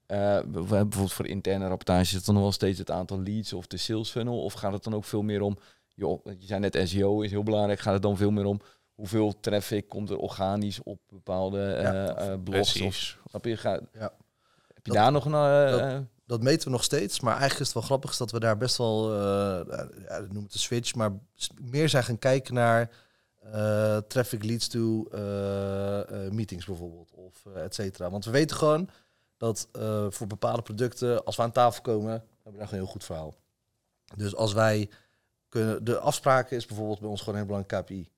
eh, we hebben bijvoorbeeld voor interne rapportage, is het dan nog wel steeds het aantal leads of de sales funnel? Of gaat het dan ook veel meer om, joh, je zei net SEO is heel belangrijk, gaat het dan veel meer om hoeveel traffic komt er organisch op bepaalde eh, Ja, eh, blogs? Of, Precies. snap je? Ga, Ja. Heb je Dat- daar nog een... dat- Dat meten we nog steeds, maar eigenlijk is het wel grappig dat we daar best wel, eh ja, noem het een switch, maar meer zijn gaan kijken naar eh, traffic leads to eh, meetings bijvoorbeeld, of et cetera. Want we weten gewoon dat voor bepaalde producten, als we aan tafel komen, hebben we daar een heel goed verhaal. Dus als wij kunnen, de afspraken is bijvoorbeeld bij ons gewoon een heel belangrijk KPI.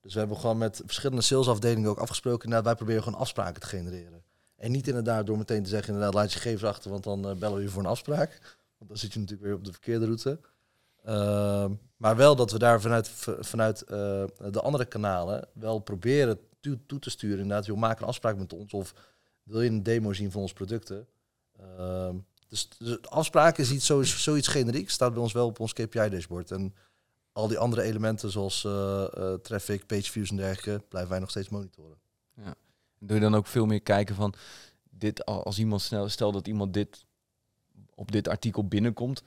Dus we hebben gewoon met verschillende salesafdelingen ook afgesproken, nou, wij proberen gewoon afspraken te genereren. En niet inderdaad door meteen te zeggen, inderdaad, laat je gegevens achter, want dan eh, bellen we je voor een afspraak. Want dan zit je natuurlijk weer op de verkeerde route. Ehm, maar wel dat we daar vanuit, vanuit eh, de andere kanalen wel proberen toe, toe te sturen. Inderdaad, joh, maak een afspraak met ons of wil je een demo zien van onze producten. Ehm, dus, dus afspraken is iets, zoiets, generiek, staat bij ons wel op ons KPI-dashboard. En al die andere elementen zoals eh, traffic, page views en dergelijke, blijven wij nog steeds monitoren. Doe je dan ook veel meer kijken van dit al- als iemand snel, stel dat iemand dit op dit artikel binnenkomt.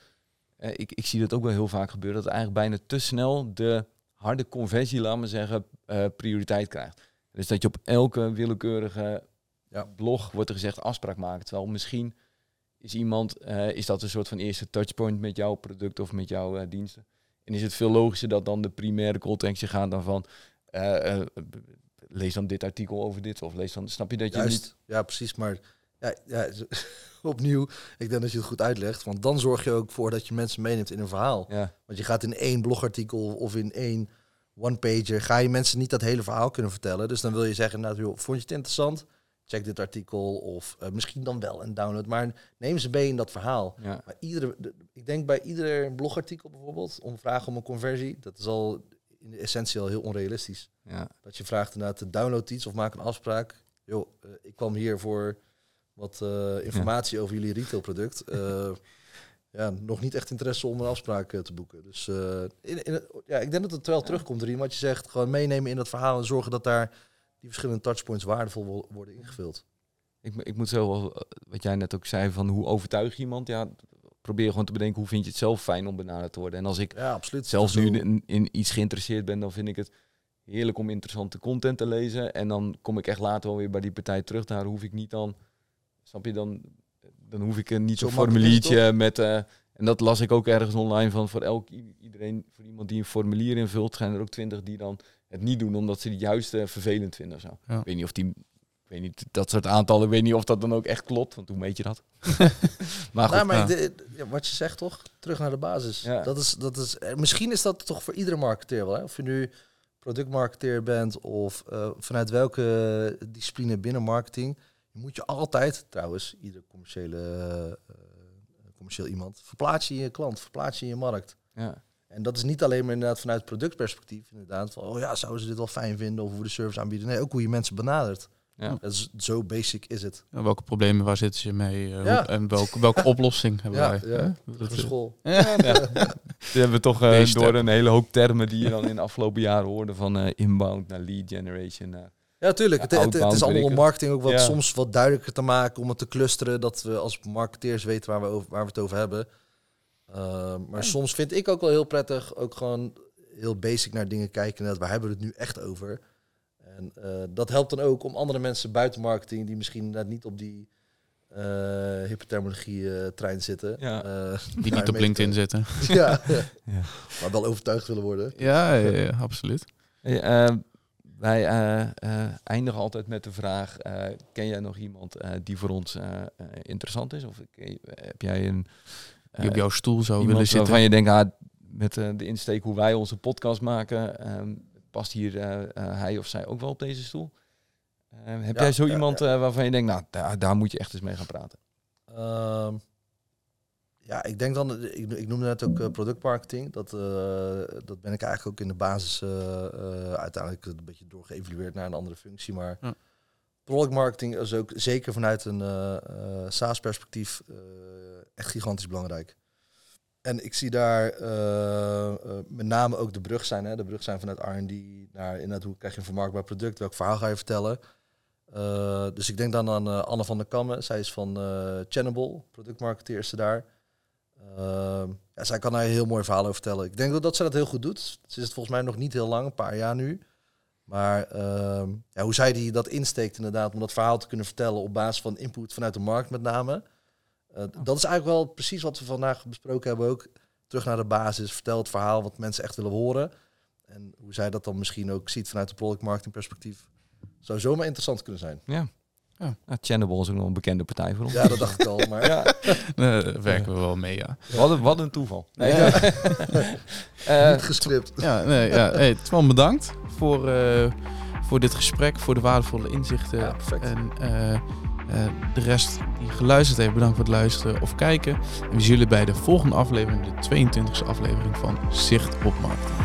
Eh, ik, ik zie dat ook wel heel vaak gebeuren, dat eigenlijk bijna te snel de harde conversie, laat maar zeggen, eh, prioriteit krijgt. Dus dat je op elke willekeurige Ja. blog wordt er gezegd afspraak maken. Terwijl misschien is iemand, eh, is dat een soort van eerste touchpoint met jouw product of met jouw diensten. En is het veel logischer dat dan de primaire call to action gaat dan van lees dan dit artikel over dit of lees dan, snap je dat je Juist, niet... ja, precies. Maar ja, ja, opnieuw, ik denk dat je het goed uitlegt. Want dan zorg je ook voor dat je mensen meeneemt in een verhaal. Ja, Want je gaat in één blogartikel of in één one-pager... ga je mensen niet dat hele verhaal kunnen vertellen. Dus dan wil je zeggen, nou, joh, vond je het interessant? Check dit artikel of eh, misschien dan wel een download. Maar neem ze mee in dat verhaal. ja, Maar iedere, de- ik denk bij ieder blogartikel bijvoorbeeld... om vragen om een conversie, dat is al in de essentie al heel onrealistisch. ja. Dat je vraagt inderdaad, de download iets of maak een afspraak. Joh, eh, ik kwam hier voor wat eh, informatie over jullie retailproduct. Eh, ja, nog niet echt interesse om een afspraak te boeken. Dus in, in, ja, ik denk dat het wel terugkomt erin. Wat je zegt, gewoon meenemen in dat verhaal en zorgen dat daar die verschillende touchpoints waardevol wo- worden ingevuld. Ik, ik moet zo wel, wat jij net ook zei, van hoe overtuig je iemand? Ja, probeer gewoon te bedenken hoe vind je het zelf fijn om benaderd te worden. En als ik Ja, absoluut. zelf Zo- nu in, in iets geïnteresseerd ben, dan vind ik het heerlijk om interessante content te lezen. En dan kom ik echt later wel weer bij die partij terug. Daar hoef ik niet dan, snap je, dan, dan hoef ik een niet Zo zo'n formuliertje met... eh, en dat las ik ook ergens online van voor elk iedereen, voor iemand die een formulier invult, zijn er ook twintig die dan het niet doen omdat ze het juist vervelend vinden of zo. Ja. Ik weet niet of die, ik weet niet, dat soort aantallen, ik weet niet of dat dan ook echt klopt, want hoe meet je dat? maar goed, Nou, maar de- ja, wat je zegt toch, terug naar de basis. Ja. Dat is, dat is, eh, misschien is dat toch voor iedere marketeer wel. Hè? Of je nu productmarketeer bent of eh, vanuit welke discipline binnen marketing. Moet je altijd, trouwens, ieder commerciële, eh, commercieel iemand, verplaats je in je klant, verplaats je in je markt. ja. En dat is niet alleen maar inderdaad vanuit productperspectief. Inderdaad, van, oh ja, zouden ze dit wel fijn vinden of hoe de service aanbieden. Nee, ook hoe je mensen benadert. Ja. Dat is, zo basic is het. Ja, welke problemen, waar zitten ze mee? eh, Ja. hoe- en welke, welke oplossing hebben Ja, wij? ja. Dat, school. Ja, Die hebben we toch eh, door een hele hoop termen die je dan in de afgelopen jaren hoorde. Van eh, inbound naar lead generation. naar- Ja, tuurlijk. Het, Ja, het, het is allemaal marketing ook wat, Ja. soms wat duidelijker te maken, om het te clusteren, dat we als marketeers weten waar we, over, waar we het over hebben. Uh, maar soms vind ik ook wel heel prettig, ook gewoon heel basic naar dingen kijken. Net, waar hebben we het nu echt over? En eh, dat helpt dan ook om andere mensen buiten marketing, die misschien net niet op die eh hippe terminologie eh, trein zitten. Ja. eh, Die niet op LinkedIn te- zitten. ja, Ja. maar wel overtuigd willen worden. Ja, ja, ja, absoluut. Hey, eh, wij eh, eh, eindigen altijd met de vraag: eh, ken jij nog iemand eh, die voor ons eh, eh, interessant is? Of heb jij een Die op eh, jouw stoel zou willen iemand zitten. waarvan je denkt, ah, met eh, de insteek hoe wij onze podcast maken, ehm, past hier eh, eh, hij of zij ook wel op deze stoel? Eh, heb Ja, jij zo ja, iemand eh, waarvan je denkt, nou, daar, daar moet je echt eens mee gaan praten? Ehm, ja, ik denk dan, ik, ik noemde net ook productmarketing. Dat, eh, dat ben ik eigenlijk ook in de basis uiteindelijk een beetje doorgeëvalueerd naar een andere functie. Maar Ja. productmarketing is ook zeker vanuit een eh eh, SaaS-perspectief eh, echt gigantisch belangrijk. En ik zie daar met name ook de brug zijn. Hè? De brug zijn vanuit R&D naar inderdaad hoe krijg je een vermarktbaar product, welk verhaal ga je vertellen. Eh, dus ik denk dan aan eh, Anne van der Kammen. Zij is van eh Channable, productmarketeer daar. Ehm, ja, zij kan daar een heel mooi verhaal over vertellen. Ik denk dat, ze dat heel goed doet. Ze is het volgens mij nog niet heel lang, een paar jaar nu. Maar ehm, ja, hoe zij die dat insteekt inderdaad, om dat verhaal te kunnen vertellen op basis van input vanuit de markt met name. Dat is eigenlijk wel precies wat we vandaag besproken hebben ook. Terug naar de basis, vertel het verhaal wat mensen echt willen horen. En hoe zij dat dan misschien ook ziet vanuit de product marketing perspectief. Zou zomaar interessant kunnen zijn. Ja. Ja. Channable is ook nog een bekende partij voor ons. Ja, dat dacht ik al. Maar Ja, Nee, daar werken we wel mee, ja. wat, een, wat een toeval. Nee, Ja. eh, niet gescript. Ja, nee, ja. Hey, Twan, bedankt voor, eh, voor dit gesprek, voor de waardevolle inzichten. Ja, perfect. En eh, de rest die geluisterd heeft, bedankt voor het luisteren of kijken. En we zien jullie bij de volgende aflevering, de 22e aflevering van Zicht op Marketing.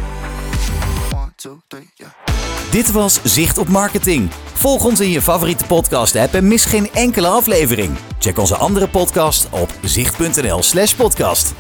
Dit was Zicht op Marketing. Volg ons in je favoriete podcast-app en mis geen enkele aflevering. Check onze andere podcast op zicht.nl/podcast.